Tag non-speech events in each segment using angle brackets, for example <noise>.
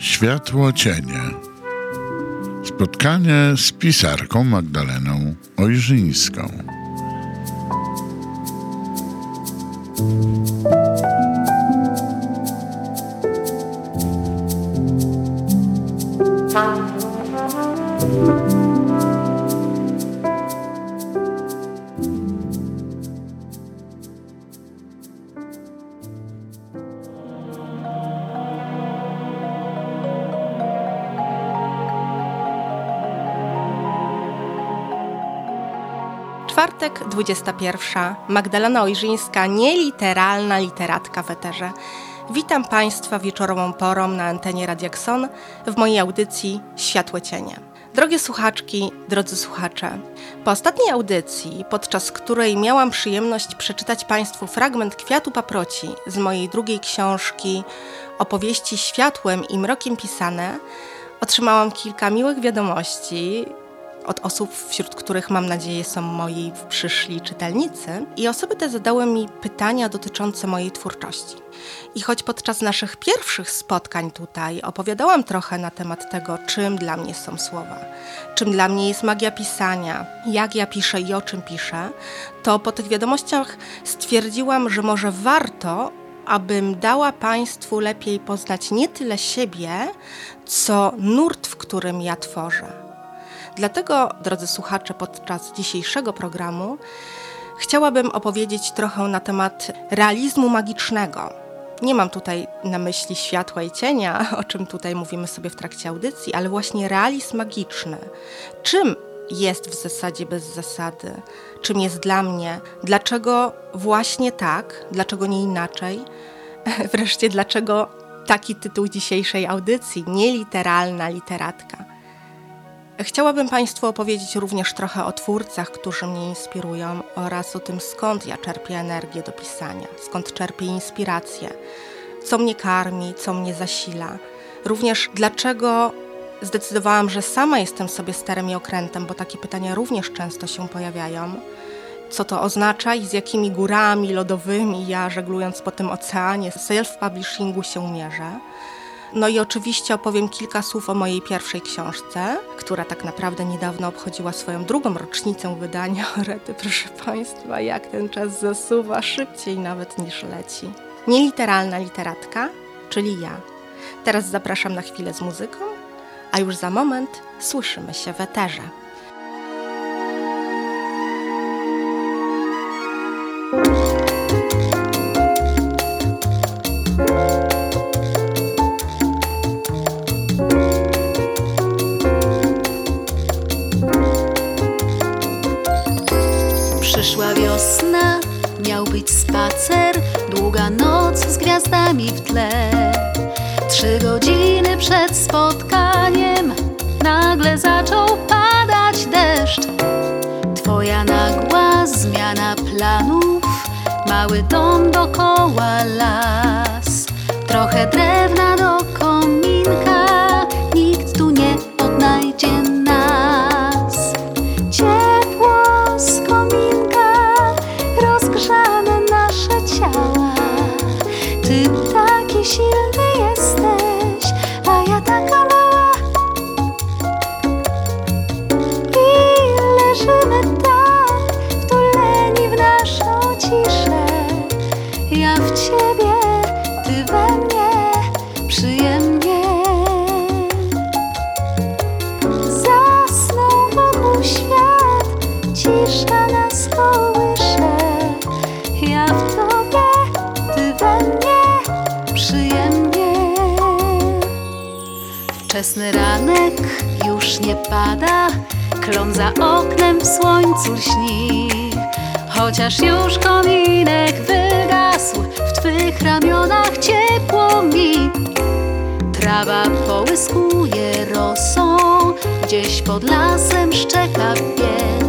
Światło cienie. Spotkanie z pisarką Magdaleną Ojrzyńską. 21. Magdalena Ojrzyńska, nieliteralna literatka w eterze. Witam Państwa wieczorową porą na antenie Radiakson w mojej audycji Światłe Cienie. Drogie słuchaczki, drodzy słuchacze, po ostatniej audycji, podczas której miałam przyjemność przeczytać Państwu fragment Kwiatu Paproci z mojej drugiej książki opowieści światłem i mrokiem pisane, otrzymałam kilka miłych wiadomości od osób, wśród których mam nadzieję są moi przyszli czytelnicy, i osoby te zadały mi pytania dotyczące mojej twórczości. I choć podczas naszych pierwszych spotkań tutaj opowiadałam trochę na temat tego, czym dla mnie są słowa, czym dla mnie jest magia pisania, jak ja piszę i o czym piszę, to po tych wiadomościach stwierdziłam, że może warto abym dała Państwu lepiej poznać nie tyle siebie, co nurt, w którym ja tworzę. Dlatego, drodzy słuchacze, podczas dzisiejszego programu chciałabym opowiedzieć trochę na temat realizmu magicznego. Nie mam tutaj na myśli światła i cienia, <laughs> o czym tutaj mówimy sobie w trakcie audycji, ale właśnie realizm magiczny. Czym jest w zasadzie bez zasady? Czym jest dla mnie? Dlaczego właśnie tak? Dlaczego nie inaczej? <laughs> Wreszcie, dlaczego taki tytuł dzisiejszej audycji, nieliteralna literatka? Chciałabym Państwu opowiedzieć również trochę o twórcach, którzy mnie inspirują oraz o tym, skąd ja czerpię energię do pisania, skąd czerpię inspirację, co mnie karmi, co mnie zasila. Również dlaczego zdecydowałam, że sama jestem sobie sterem i okrętem, bo takie pytania również często się pojawiają. Co to oznacza i z jakimi górami lodowymi ja, żeglując po tym oceanie self-publishingu się mierzę. No i oczywiście opowiem kilka słów o mojej pierwszej książce, która tak naprawdę niedawno obchodziła swoją drugą rocznicę wydania. <laughs> Rety, proszę Państwa, jak ten czas zasuwa szybciej nawet niż leci. Nieliteralna literatka, czyli ja. Teraz zapraszam na chwilę z muzyką, a już za moment słyszymy się w eterze. どんどこわら w słońcu lśni. Chociaż już kominek wygasł, w twych ramionach ciepło mi. Trawa połyskuje rosą, gdzieś pod lasem szczeka pies.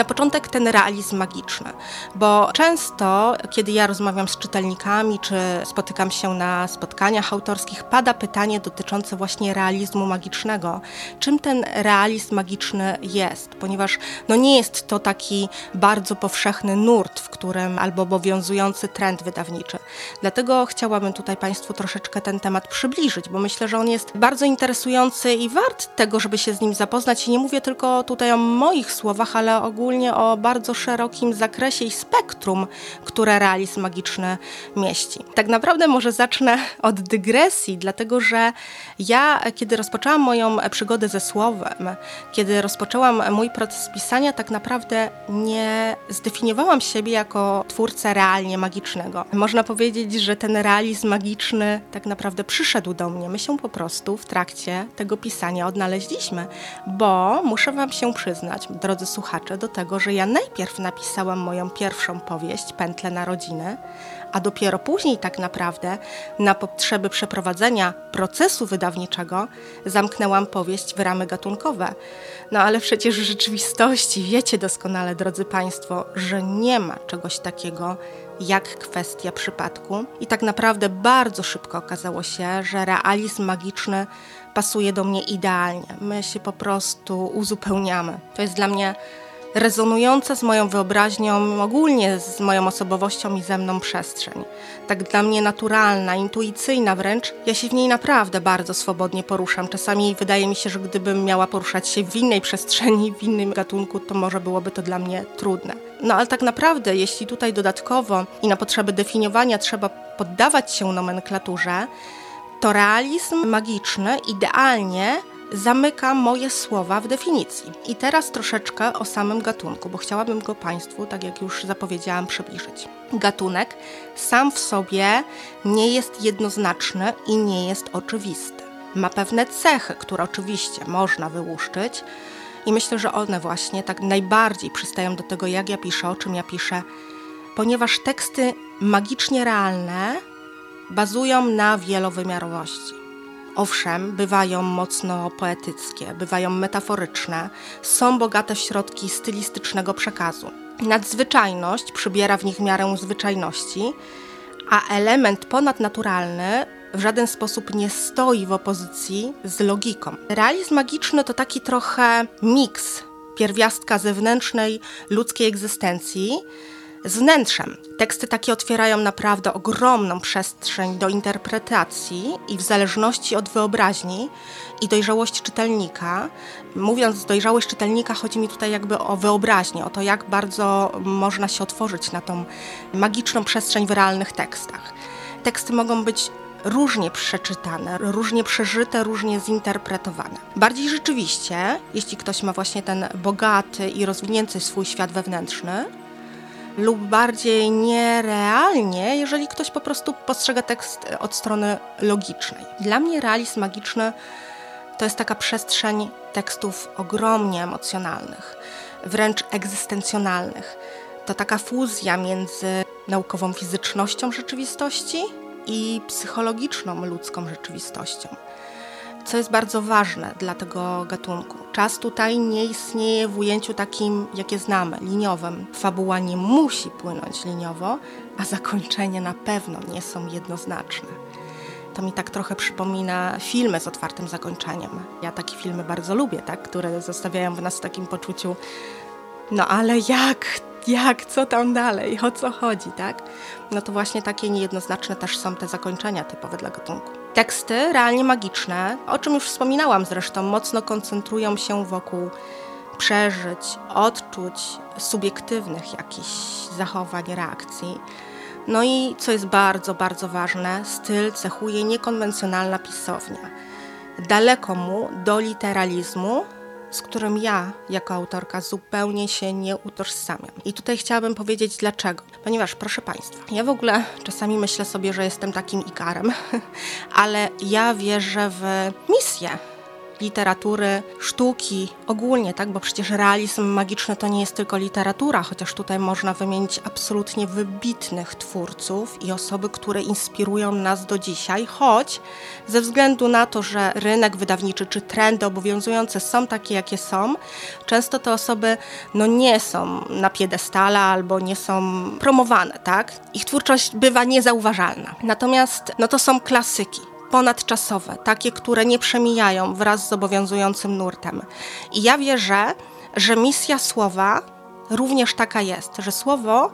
Na początek ten realizm magiczny, bo często, kiedy ja rozmawiam z czytelnikami, czy spotykam się na spotkaniach autorskich, pada pytanie dotyczące właśnie realizmu magicznego. Czym ten realizm magiczny jest? Ponieważ no nie jest to taki bardzo powszechny nurt, w którym albo obowiązujący trend wydawniczy. Dlatego chciałabym tutaj Państwu troszeczkę ten temat przybliżyć, bo myślę, że on jest bardzo interesujący i wart tego, żeby się z nim zapoznać. I nie mówię tylko tutaj o moich słowach, ale ogólnie o bardzo szerokim zakresie i spektrum, które realizm magiczny mieści. Tak naprawdę może zacznę od dygresji, dlatego że ja, kiedy rozpoczęłam moją przygodę ze słowem, kiedy rozpoczęłam mój proces pisania, tak naprawdę nie zdefiniowałam siebie jako twórcę realnie magicznego. Można powiedzieć, że ten realizm magiczny tak naprawdę przyszedł do mnie. My się po prostu w trakcie tego pisania odnaleźliśmy, bo muszę Wam się przyznać, drodzy słuchacze, do tego, że ja najpierw napisałam moją pierwszą powieść, Pętle na rodziny, a dopiero później tak naprawdę na potrzeby przeprowadzenia procesu wydawniczego zamknęłam powieść w ramy gatunkowe. No ale przecież w rzeczywistości wiecie doskonale, drodzy Państwo, że nie ma czegoś takiego jak kwestia przypadku. I tak naprawdę bardzo szybko okazało się, że realizm magiczny pasuje do mnie idealnie. My się po prostu uzupełniamy. To jest dla mnie rezonująca z moją wyobraźnią, ogólnie z moją osobowością i ze mną przestrzeń. Tak dla mnie naturalna, intuicyjna wręcz. Ja się w niej naprawdę bardzo swobodnie poruszam. Czasami wydaje mi się, że gdybym miała poruszać się w innej przestrzeni, w innym gatunku, to może byłoby to dla mnie trudne. No ale tak naprawdę, jeśli tutaj dodatkowo i na potrzeby definiowania trzeba poddawać się nomenklaturze, to realizm magiczny idealnie zamyka moje słowa w definicji. I teraz troszeczkę o samym gatunku, bo chciałabym go Państwu, tak jak już zapowiedziałam, przybliżyć. Gatunek sam w sobie nie jest jednoznaczny i nie jest oczywisty. Ma pewne cechy, które oczywiście można wyłuszczyć, i myślę, że one właśnie tak najbardziej przystają do tego, jak ja piszę, o czym ja piszę, ponieważ teksty magicznie realne bazują na wielowymiarowości. Owszem, bywają mocno poetyckie, bywają metaforyczne, są bogate w środki stylistycznego przekazu. Nadzwyczajność przybiera w nich miarę zwyczajności, a element ponadnaturalny w żaden sposób nie stoi w opozycji z logiką. Realizm magiczny to taki trochę miks pierwiastka zewnętrznej ludzkiej egzystencji z wnętrzem. Teksty takie otwierają naprawdę ogromną przestrzeń do interpretacji i w zależności od wyobraźni i dojrzałości czytelnika. Mówiąc dojrzałość czytelnika, chodzi mi tutaj jakby o wyobraźnię, o to, jak bardzo można się otworzyć na tą magiczną przestrzeń w realnych tekstach. Teksty mogą być różnie przeczytane, różnie przeżyte, różnie zinterpretowane. Bardziej rzeczywiście, jeśli ktoś ma właśnie ten bogaty i rozwinięty swój świat wewnętrzny, lub bardziej nierealnie, jeżeli ktoś po prostu postrzega tekst od strony logicznej. Dla mnie realizm magiczny to jest taka przestrzeń tekstów ogromnie emocjonalnych, wręcz egzystencjonalnych. To taka fuzja między naukową fizycznością rzeczywistości i psychologiczną ludzką rzeczywistością co jest bardzo ważne dla tego gatunku. Czas tutaj nie istnieje w ujęciu takim, jakie znamy, liniowym. Fabuła nie musi płynąć liniowo, a zakończenia na pewno nie są jednoznaczne. To mi tak trochę przypomina filmy z otwartym zakończeniem. Ja takie filmy bardzo lubię, tak? które zostawiają w nas takim poczuciu, no ale jak, jak, co tam dalej, o co chodzi, tak? No to właśnie takie niejednoznaczne też są te zakończenia typowe dla gatunku. Teksty realnie magiczne, o czym już wspominałam zresztą, mocno koncentrują się wokół przeżyć, odczuć subiektywnych jakichś zachowań, reakcji. No i co jest bardzo, bardzo ważne, styl cechuje niekonwencjonalna pisownia. Daleko mu do literalizmu, z którym ja, jako autorka, zupełnie się nie utożsamiam. I tutaj chciałabym powiedzieć dlaczego. Ponieważ, proszę Państwa, ja w ogóle czasami myślę sobie, że jestem takim ikarem, <laughs> ale ja wierzę w misję literatury, sztuki ogólnie, tak? Bo przecież realizm magiczny to nie jest tylko literatura, chociaż tutaj można wymienić absolutnie wybitnych twórców i osoby, które inspirują nas do dzisiaj, choć ze względu na to, że rynek wydawniczy czy trendy obowiązujące są takie, jakie są, często te osoby no nie są na piedestale albo nie są promowane, tak? Ich twórczość bywa niezauważalna. Natomiast no to są klasyki ponadczasowe, takie, które nie przemijają wraz z obowiązującym nurtem. I ja wierzę, że misja słowa również taka jest, że słowo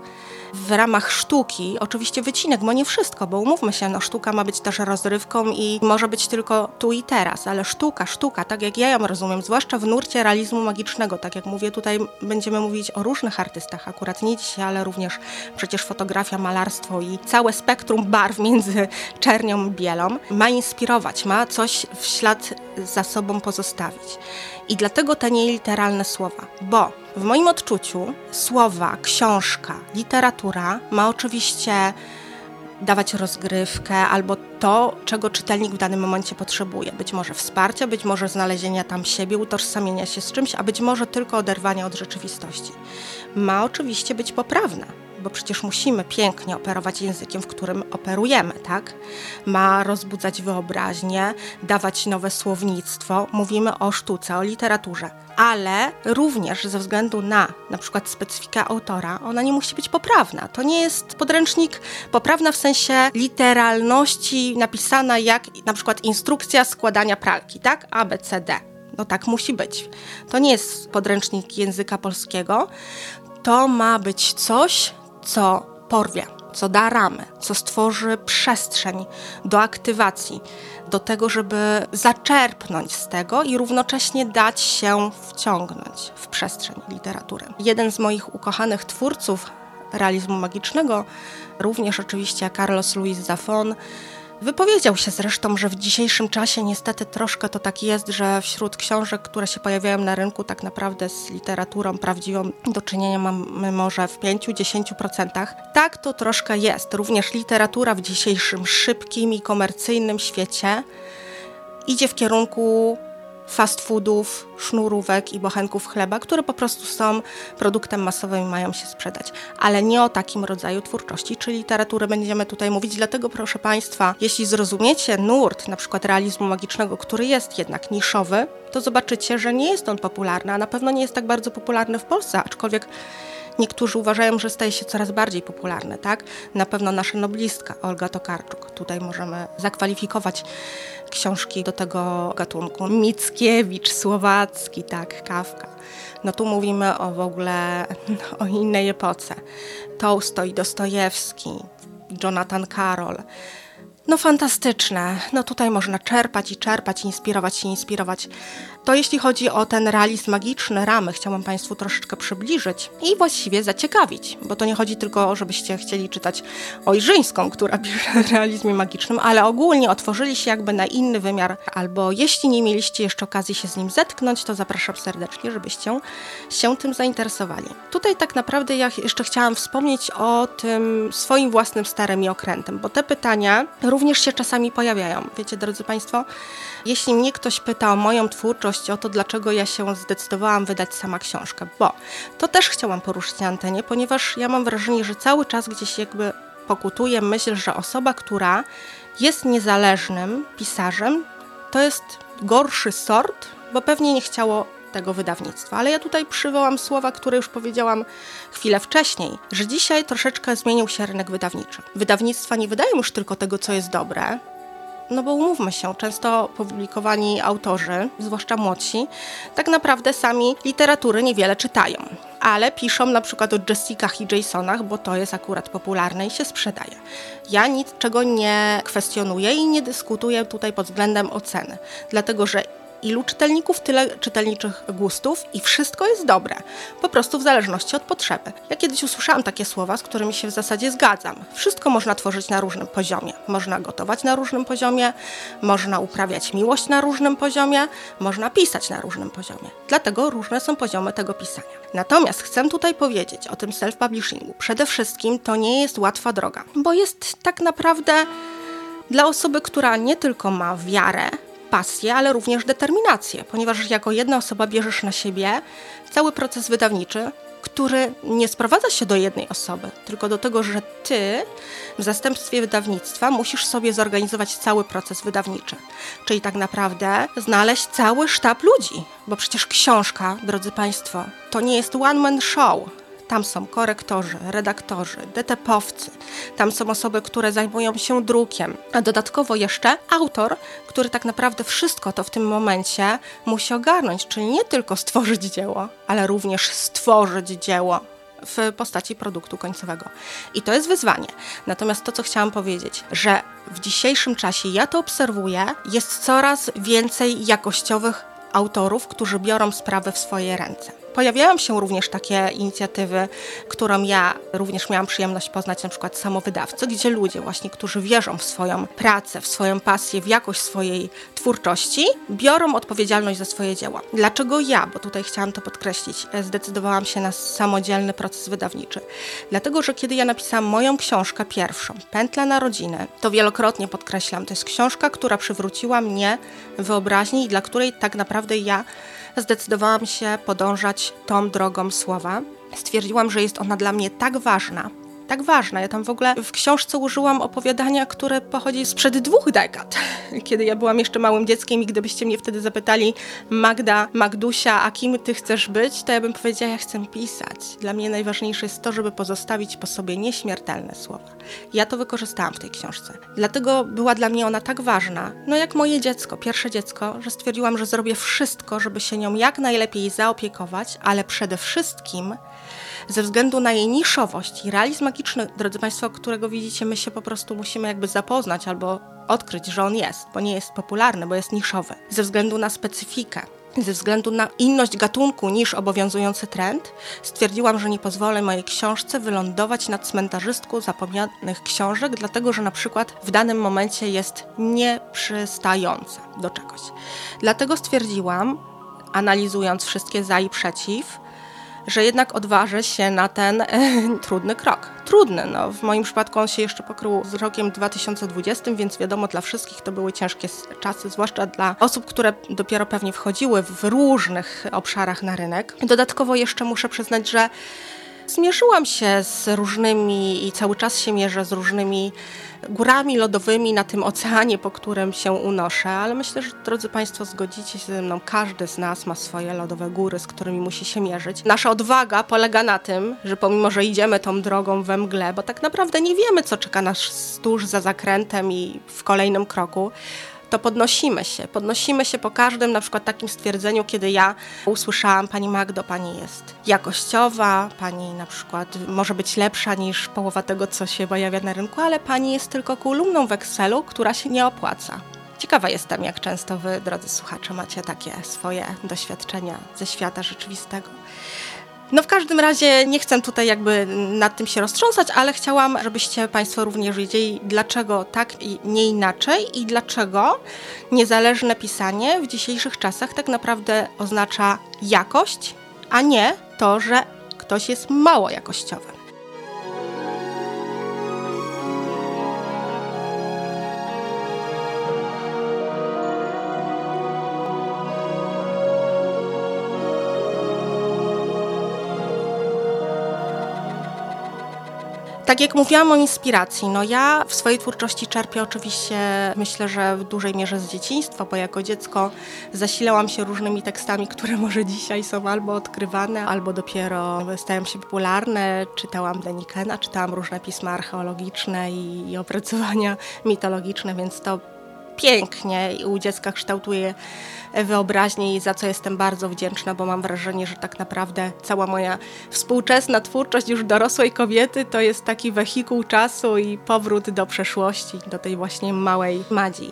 w ramach sztuki, oczywiście wycinek, bo nie wszystko, bo umówmy się, no sztuka ma być też rozrywką i może być tylko tu i teraz, ale sztuka, sztuka, tak jak ja ją rozumiem, zwłaszcza w nurcie realizmu magicznego, tak jak mówię, tutaj będziemy mówić o różnych artystach, akurat nie dzisiaj, ale również przecież fotografia, malarstwo i całe spektrum barw między czernią i bielą ma inspirować, ma coś w ślad za sobą pozostawić. I dlatego te nieliteralne słowa, bo w moim odczuciu słowa, książka, literatura ma oczywiście dawać rozgrywkę albo to, czego czytelnik w danym momencie potrzebuje. Być może wsparcia, być może znalezienia tam siebie, utożsamienia się z czymś, a być może tylko oderwania od rzeczywistości. Ma oczywiście być poprawna, bo przecież musimy pięknie operować językiem, w którym operujemy, tak? Ma rozbudzać wyobraźnię, dawać nowe słownictwo. Mówimy o sztuce, o literaturze, ale również ze względu na na przykład specyfikę autora, ona nie musi być poprawna. To nie jest podręcznik poprawna w sensie literalności napisana jak na przykład instrukcja składania pralki, tak? A, B, C, D. No tak musi być. To nie jest podręcznik języka polskiego. To ma być coś, co porwie, co da ramy, co stworzy przestrzeń do aktywacji, do tego, żeby zaczerpnąć z tego i równocześnie dać się wciągnąć w przestrzeń literatury. Jeden z moich ukochanych twórców realizmu magicznego, również oczywiście Carlos Luis Zafon, Wypowiedział się zresztą, że w dzisiejszym czasie niestety troszkę to tak jest, że wśród książek, które się pojawiają na rynku, tak naprawdę z literaturą prawdziwą do czynienia mamy może w 5-10%. Tak to troszkę jest. Również literatura w dzisiejszym szybkim i komercyjnym świecie idzie w kierunku fast foodów, sznurówek i bochenków chleba, które po prostu są produktem masowym i mają się sprzedać. Ale nie o takim rodzaju twórczości czy literatury będziemy tutaj mówić. Dlatego proszę Państwa, jeśli zrozumiecie nurt na przykład realizmu magicznego, który jest jednak niszowy, to zobaczycie, że nie jest on popularny, a na pewno nie jest tak bardzo popularny w Polsce, aczkolwiek Niektórzy uważają, że staje się coraz bardziej popularny, tak? Na pewno nasza noblistka Olga Tokarczuk. Tutaj możemy zakwalifikować książki do tego gatunku. Mickiewicz, Słowacki, tak, Kawka. No tu mówimy o w ogóle o innej epoce. Tolstoj, Dostojewski, Jonathan Carroll. No fantastyczne. No tutaj można czerpać i czerpać, inspirować się, inspirować. To jeśli chodzi o ten realizm magiczny, ramy, chciałam Państwu troszeczkę przybliżyć i właściwie zaciekawić, bo to nie chodzi tylko o, żebyście chcieli czytać Ojrzyńską, która <laughs> pisze o realizmie magicznym, ale ogólnie otworzyli się jakby na inny wymiar, albo jeśli nie mieliście jeszcze okazji się z nim zetknąć, to zapraszam serdecznie, żebyście się tym zainteresowali. Tutaj tak naprawdę ja jeszcze chciałam wspomnieć o tym swoim własnym starym i okrętem, bo te pytania również się czasami pojawiają. Wiecie, drodzy Państwo, jeśli mnie ktoś pyta o moją twórczość, o to, dlaczego ja się zdecydowałam wydać sama książkę, bo to też chciałam poruszyć na antenie, ponieważ ja mam wrażenie, że cały czas gdzieś jakby pokutuje myśl, że osoba, która jest niezależnym pisarzem, to jest gorszy sort, bo pewnie nie chciało tego wydawnictwa. Ale ja tutaj przywołam słowa, które już powiedziałam chwilę wcześniej, że dzisiaj troszeczkę zmienił się rynek wydawniczy. Wydawnictwa nie wydają już tylko tego, co jest dobre, no bo umówmy się, często publikowani autorzy, zwłaszcza młodsi, tak naprawdę sami literatury niewiele czytają. Ale piszą na przykład o Jessicach i Jasonach, bo to jest akurat popularne i się sprzedaje. Ja niczego nie kwestionuję i nie dyskutuję tutaj pod względem oceny, dlatego że ilu czytelników, tyle czytelniczych gustów i wszystko jest dobre, po prostu w zależności od potrzeby. Ja kiedyś usłyszałam takie słowa, z którymi się w zasadzie zgadzam. Wszystko można tworzyć na różnym poziomie. Można gotować na różnym poziomie, można uprawiać miłość na różnym poziomie, można pisać na różnym poziomie. Dlatego różne są poziomy tego pisania. Natomiast chcę tutaj powiedzieć o tym self-publishingu. Przede wszystkim to nie jest łatwa droga, bo jest tak naprawdę dla osoby, która nie tylko ma wiarę, pasję, ale również determinację, ponieważ jako jedna osoba bierzesz na siebie cały proces wydawniczy, który nie sprowadza się do jednej osoby, tylko do tego, że ty w zastępstwie wydawnictwa musisz sobie zorganizować cały proces wydawniczy. Czyli tak naprawdę znaleźć cały sztab ludzi, bo przecież książka, drodzy Państwo, to nie jest one-man show. Tam są korektorzy, redaktorzy, DTP-owcy, tam są osoby, które zajmują się drukiem, a dodatkowo jeszcze autor, który tak naprawdę wszystko to w tym momencie musi ogarnąć, czyli nie tylko stworzyć dzieło, ale również stworzyć dzieło w postaci produktu końcowego. I to jest wyzwanie. Natomiast to, co chciałam powiedzieć, że w dzisiejszym czasie ja to obserwuję, jest coraz więcej jakościowych autorów, którzy biorą sprawę w swoje ręce. Pojawiają się również takie inicjatywy, którą ja również miałam przyjemność poznać, na przykład samowydawcy, gdzie ludzie właśnie, którzy wierzą w swoją pracę, w swoją pasję, w jakość swojej twórczości, biorą odpowiedzialność za swoje dzieła. Dlaczego ja, bo tutaj chciałam to podkreślić, zdecydowałam się na samodzielny proces wydawniczy? Dlatego, że kiedy ja napisałam moją książkę pierwszą, Pętla na rodzinę, to wielokrotnie podkreślam, to jest książka, która przywróciła mnie wyobraźni i dla której tak naprawdę ja zdecydowałam się podążać tą drogą słowa. Stwierdziłam, że jest ona dla mnie tak ważna, tak ważna. Ja tam w ogóle w książce użyłam opowiadania, które pochodzi sprzed dwóch dekad, <laughs> kiedy ja byłam jeszcze małym dzieckiem i gdybyście mnie wtedy zapytali Magda, Magdusia, a kim ty chcesz być, to ja bym powiedziała, ja chcę pisać. Dla mnie najważniejsze jest to, żeby pozostawić po sobie nieśmiertelne słowa. Ja to wykorzystałam w tej książce. Dlatego była dla mnie ona tak ważna, no jak moje dziecko, pierwsze dziecko, że stwierdziłam, że zrobię wszystko, żeby się nią jak najlepiej zaopiekować, ale przede wszystkim ze względu na jej niszowość i realizm magiczny, drodzy Państwo, którego widzicie, my się po prostu musimy jakby zapoznać albo odkryć, że on jest, bo nie jest popularny, bo jest niszowy. Ze względu na specyfikę, ze względu na inność gatunku niż obowiązujący trend, stwierdziłam, że nie pozwolę mojej książce wylądować na cmentarzystku zapomnianych książek, dlatego że na przykład w danym momencie jest nieprzystająca do czegoś. Dlatego stwierdziłam, analizując wszystkie za i przeciw, że jednak odważę się na ten e, trudny krok. Trudny, no w moim przypadku on się jeszcze pokrył z rokiem 2020, więc wiadomo, dla wszystkich to były ciężkie czasy, zwłaszcza dla osób, które dopiero pewnie wchodziły w różnych obszarach na rynek. Dodatkowo jeszcze muszę przyznać, że zmierzyłam się z różnymi i cały czas się mierzę z różnymi górami lodowymi na tym oceanie, po którym się unoszę, ale myślę, że drodzy Państwo zgodzicie się ze mną, każdy z nas ma swoje lodowe góry, z którymi musi się mierzyć. Nasza odwaga polega na tym, że pomimo, że idziemy tą drogą we mgle, bo tak naprawdę nie wiemy, co czeka nas tuż za zakrętem i w kolejnym kroku, to podnosimy się. Podnosimy się po każdym na przykład takim stwierdzeniu, kiedy ja usłyszałam Pani Magdo, Pani jest jakościowa, Pani na przykład może być lepsza niż połowa tego, co się pojawia na rynku, ale Pani jest tylko kolumną w Excelu, która się nie opłaca. Ciekawa jestem, jak często Wy, drodzy słuchacze, macie takie swoje doświadczenia ze świata rzeczywistego. No w każdym razie nie chcę tutaj jakby nad tym się roztrząsać, ale chciałam, żebyście Państwo również wiedzieli, dlaczego tak i nie inaczej i dlaczego niezależne pisanie w dzisiejszych czasach tak naprawdę oznacza jakość, a nie to, że ktoś jest mało jakościowy. Tak jak mówiłam o inspiracji, no ja w swojej twórczości czerpię oczywiście, myślę, że w dużej mierze z dzieciństwa, bo jako dziecko zasilałam się różnymi tekstami, które <laughs> może dzisiaj są albo odkrywane, albo dopiero stają się popularne. Czytałam Denikena, czytałam różne pisma archeologiczne i, i opracowania <laughs> mitologiczne, więc to pięknie i u dziecka kształtuje wyobraźnię i za co jestem bardzo wdzięczna, bo mam wrażenie, że tak naprawdę cała moja współczesna twórczość już dorosłej kobiety to jest taki wehikuł czasu i powrót do przeszłości, do tej właśnie małej Madzi.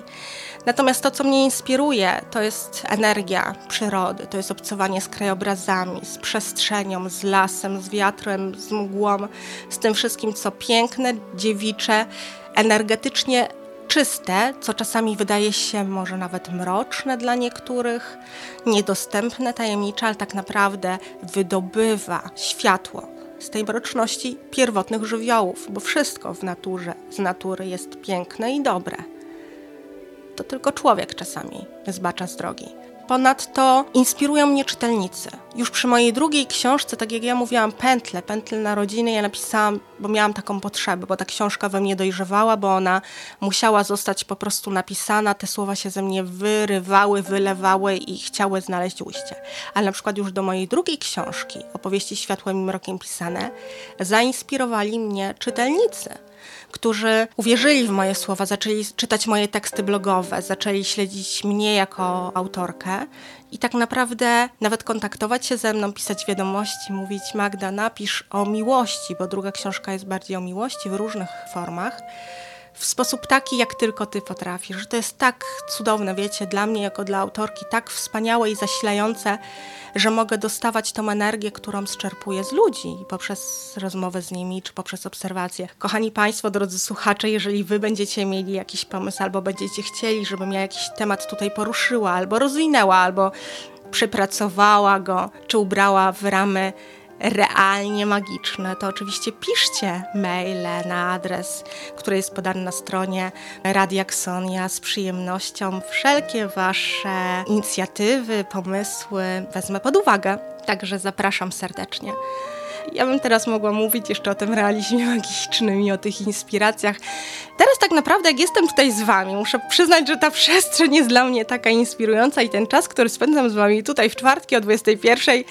Natomiast to, co mnie inspiruje, to jest energia przyrody, to jest obcowanie z krajobrazami, z przestrzenią, z lasem, z wiatrem, z mgłą, z tym wszystkim, co piękne, dziewicze, energetycznie czyste, co czasami wydaje się może nawet mroczne dla niektórych, niedostępne, tajemnicze, ale tak naprawdę wydobywa światło z tej mroczności pierwotnych żywiołów, bo wszystko w naturze, z natury jest piękne i dobre. To tylko człowiek czasami zbacza z drogi. Ponadto inspirują mnie czytelnicy. Już przy mojej drugiej książce, tak jak ja mówiłam, pętle, pętle na rodziny, ja napisałam, bo miałam taką potrzebę, bo ta książka we mnie dojrzewała, bo ona musiała zostać po prostu napisana, te słowa się ze mnie wyrywały, wylewały i chciały znaleźć ujście. Ale na przykład już do mojej drugiej książki, opowieści światłem i mrokiem pisane, zainspirowali mnie czytelnicy którzy uwierzyli w moje słowa, zaczęli czytać moje teksty blogowe, zaczęli śledzić mnie jako autorkę i tak naprawdę nawet kontaktować się ze mną, pisać wiadomości, mówić Magda, napisz o miłości, bo druga książka jest bardziej o miłości w różnych formach w sposób taki, jak tylko ty potrafisz. To jest tak cudowne, wiecie, dla mnie jako dla autorki, tak wspaniałe i zasilające, że mogę dostawać tą energię, którą zczerpuję z ludzi poprzez rozmowę z nimi czy poprzez obserwacje. Kochani Państwo, drodzy słuchacze, jeżeli Wy będziecie mieli jakiś pomysł albo będziecie chcieli, żebym ja jakiś temat tutaj poruszyła, albo rozwinęła, albo przepracowała go, czy ubrała w ramy realnie magiczne, to oczywiście piszcie maile na adres, który jest podany na stronie Radiakson. Ja z przyjemnością wszelkie Wasze inicjatywy, pomysły wezmę pod uwagę. Także zapraszam serdecznie. Ja bym teraz mogła mówić jeszcze o tym realizmie magicznym i o tych inspiracjach. Teraz tak naprawdę, jak jestem tutaj z Wami, muszę przyznać, że ta przestrzeń jest dla mnie taka inspirująca i ten czas, który spędzam z Wami tutaj w czwartki o 21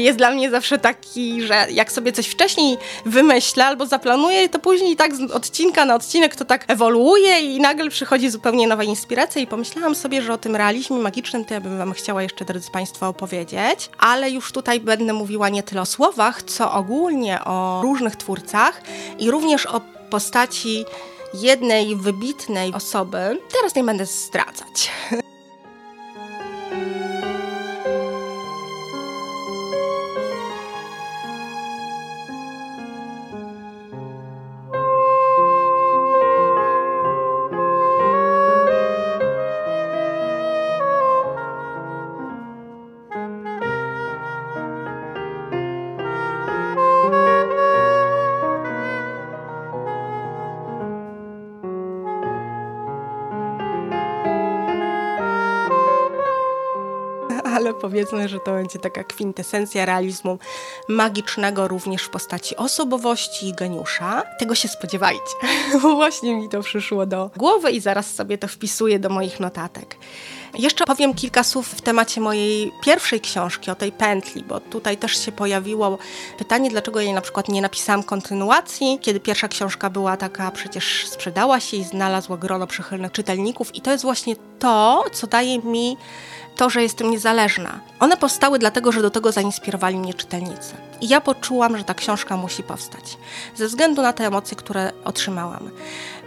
jest dla mnie zawsze taki, że jak sobie coś wcześniej wymyślę albo zaplanuję, to później tak z odcinka na odcinek to tak ewoluuje i nagle przychodzi zupełnie nowa inspiracja i pomyślałam sobie, że o tym realizmie magicznym to ja bym wam chciała jeszcze, drodzy Państwo, opowiedzieć, ale już tutaj będę mówiła nie tyle o słowach, co ogólnie o różnych twórcach i również o postaci jednej wybitnej osoby. Teraz nie będę zdradzać. <laughs> że to będzie taka kwintesencja realizmu magicznego również w postaci osobowości i geniusza. Tego się spodziewajcie, <laughs> właśnie mi to przyszło do głowy i zaraz sobie to wpisuję do moich notatek. Jeszcze powiem kilka słów w temacie mojej pierwszej książki, o tej pętli, bo tutaj też się pojawiło pytanie, dlaczego ja na przykład nie napisałam kontynuacji, kiedy pierwsza książka była taka, przecież sprzedała się i znalazła grono przychylnych czytelników i to jest właśnie to, co daje mi to, że jestem niezależna. One powstały dlatego, że do tego zainspirowali mnie czytelnicy. I ja poczułam, że ta książka musi powstać, ze względu na te emocje, które otrzymałam.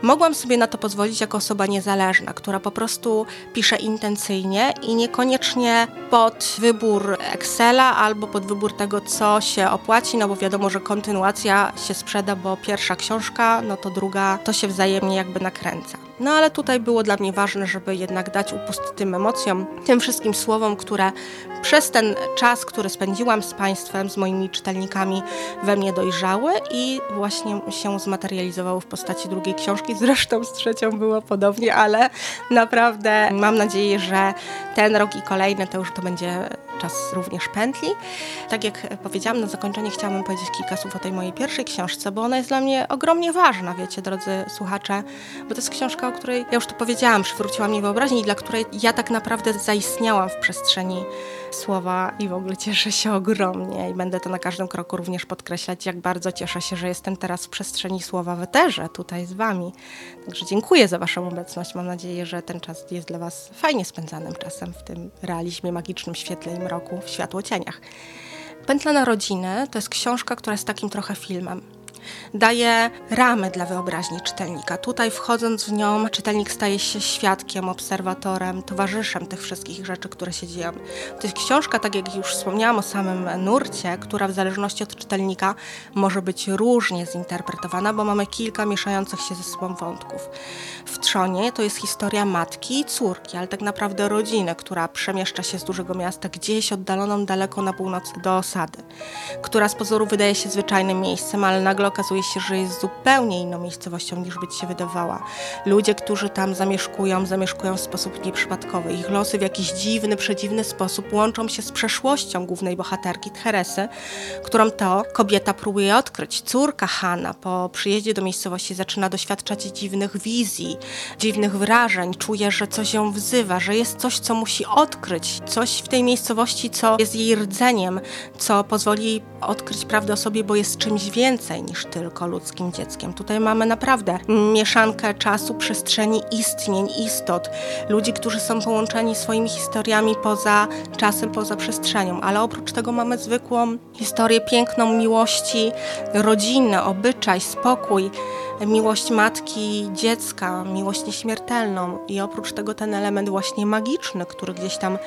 Mogłam sobie na to pozwolić jako osoba niezależna, która po prostu pisze intencyjnie i niekoniecznie pod wybór Excela albo pod wybór tego, co się opłaci, no bo wiadomo, że kontynuacja się sprzeda, bo pierwsza książka, no to druga, to się wzajemnie jakby nakręca. No ale tutaj było dla mnie ważne, żeby jednak dać upust tym emocjom, tym wszystkim słowom, które przez ten czas, który spędziłam z Państwem, z moimi czytelnikami, we mnie dojrzały i właśnie się zmaterializowały w postaci drugiej książki. Zresztą z trzecią było podobnie, ale naprawdę mam nadzieję, że ten rok i kolejny to już to będzie czas również pętli. Tak jak powiedziałam na zakończenie, chciałabym powiedzieć kilka słów o tej mojej pierwszej książce, bo ona jest dla mnie ogromnie ważna, wiecie, drodzy słuchacze, bo to jest książka, o której ja już to powiedziałam, przywróciła mi wyobraźnię i dla której ja tak naprawdę zaistniałam w przestrzeni słowa i w ogóle cieszę się ogromnie i będę to na każdym kroku również podkreślać, jak bardzo cieszę się, że jestem teraz w przestrzeni słowa w eterze, tutaj z Wami. Także dziękuję za Waszą obecność. Mam nadzieję, że ten czas jest dla Was fajnie spędzanym czasem w tym realizmie magicznym, świetle i mroku, w światłocieniach. Pętla na rodzinę to jest książka, która jest takim trochę filmem daje ramy dla wyobraźni czytelnika. Tutaj wchodząc w nią, czytelnik staje się świadkiem, obserwatorem, towarzyszem tych wszystkich rzeczy, które się dzieją. To jest książka, tak jak już wspomniałam o samym nurcie, która w zależności od czytelnika może być różnie zinterpretowana, bo mamy kilka mieszających się ze sobą wątków. W Trzonie to jest historia matki i córki, ale tak naprawdę rodziny, która przemieszcza się z dużego miasta gdzieś oddaloną daleko na północ do osady, która z pozoru wydaje się zwyczajnym miejscem, ale nagle okazuje się, że jest zupełnie inną miejscowością niż być się wydawała. Ludzie, którzy tam zamieszkują, zamieszkują w sposób nieprzypadkowy. Ich losy w jakiś dziwny, przedziwny sposób łączą się z przeszłością głównej bohaterki Teresy, którą to kobieta próbuje odkryć. Córka Hanna po przyjeździe do miejscowości zaczyna doświadczać dziwnych wizji, dziwnych wrażeń, czuje, że coś ją wzywa, że jest coś, co musi odkryć, coś w tej miejscowości, co jest jej rdzeniem, co pozwoli odkryć prawdę o sobie, bo jest czymś więcej niż tylko ludzkim dzieckiem. Tutaj mamy naprawdę mieszankę czasu, przestrzeni, istnień, istot, ludzi, którzy są połączeni swoimi historiami poza czasem, poza przestrzenią, ale oprócz tego mamy zwykłą historię piękną miłości rodziny, obyczaj, spokój, miłość matki, dziecka, miłość nieśmiertelną i oprócz tego ten element właśnie magiczny, który gdzieś tam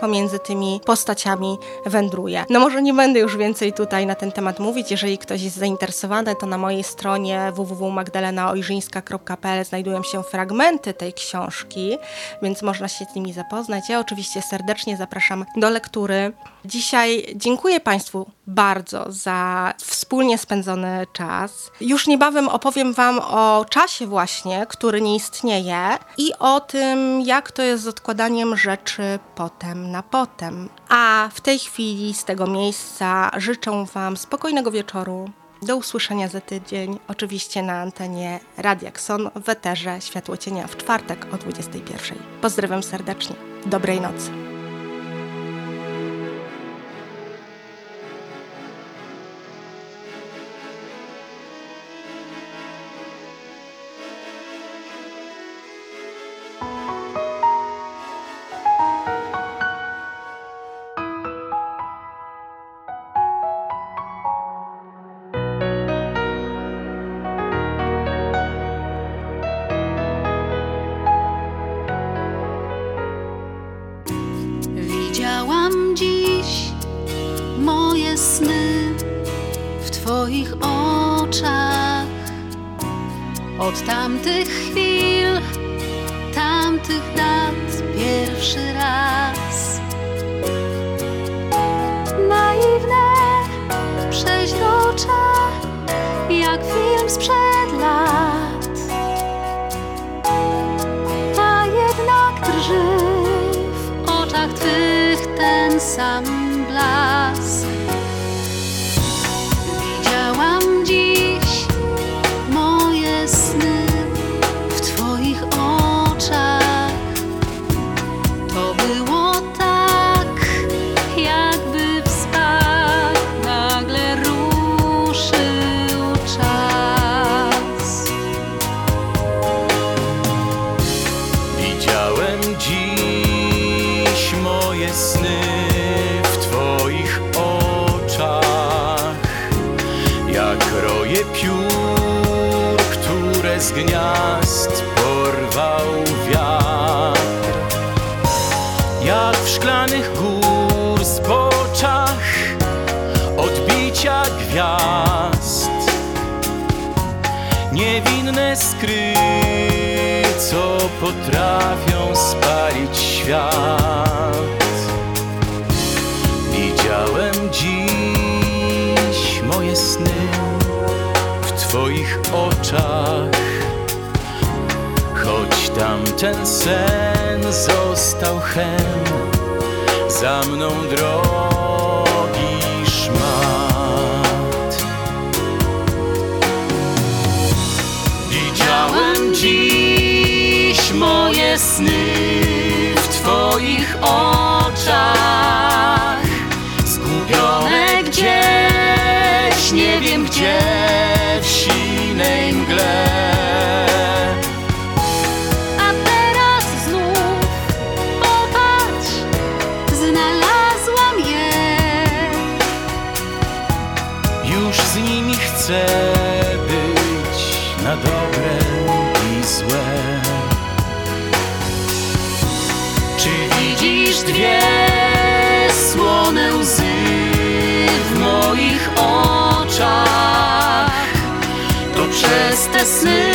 pomiędzy tymi postaciami wędruje. No może nie będę już więcej tutaj na ten temat mówić. Jeżeli ktoś jest zainteresowany, to na mojej stronie www.magdalenaojrzyńska.pl znajdują się fragmenty tej książki, więc można się z nimi zapoznać. Ja oczywiście serdecznie zapraszam do lektury. Dzisiaj dziękuję Państwu bardzo za wspólnie spędzony czas. Już niebawem opowiem Wam o czasie właśnie, który nie istnieje i o tym, jak to jest z odkładaniem rzeczy potem na potem. A w tej chwili z tego miejsca życzę Wam spokojnego wieczoru. Do usłyszenia za tydzień, oczywiście na antenie Radiakson w Eterze Światło Cienia w czwartek o 21. Pozdrawiam serdecznie. Dobrej nocy. Twoich oczach, choć tamten sen został hen za mną drogi szmat. Widziałem dziś moje sny w Twoich oczach, zgubione gdzieś, nie wiem gdzie, sny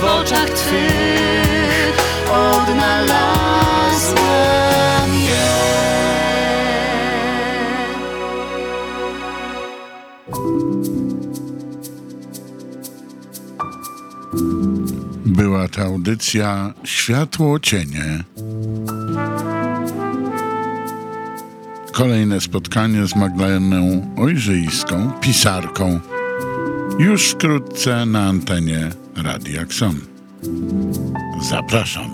w oczach twych je. Była to audycja Światło Cienie. Kolejne spotkanie z Magdaleną Ojrzyjską, pisarką, już wkrótce na antenie Radia Kson. Zapraszamy.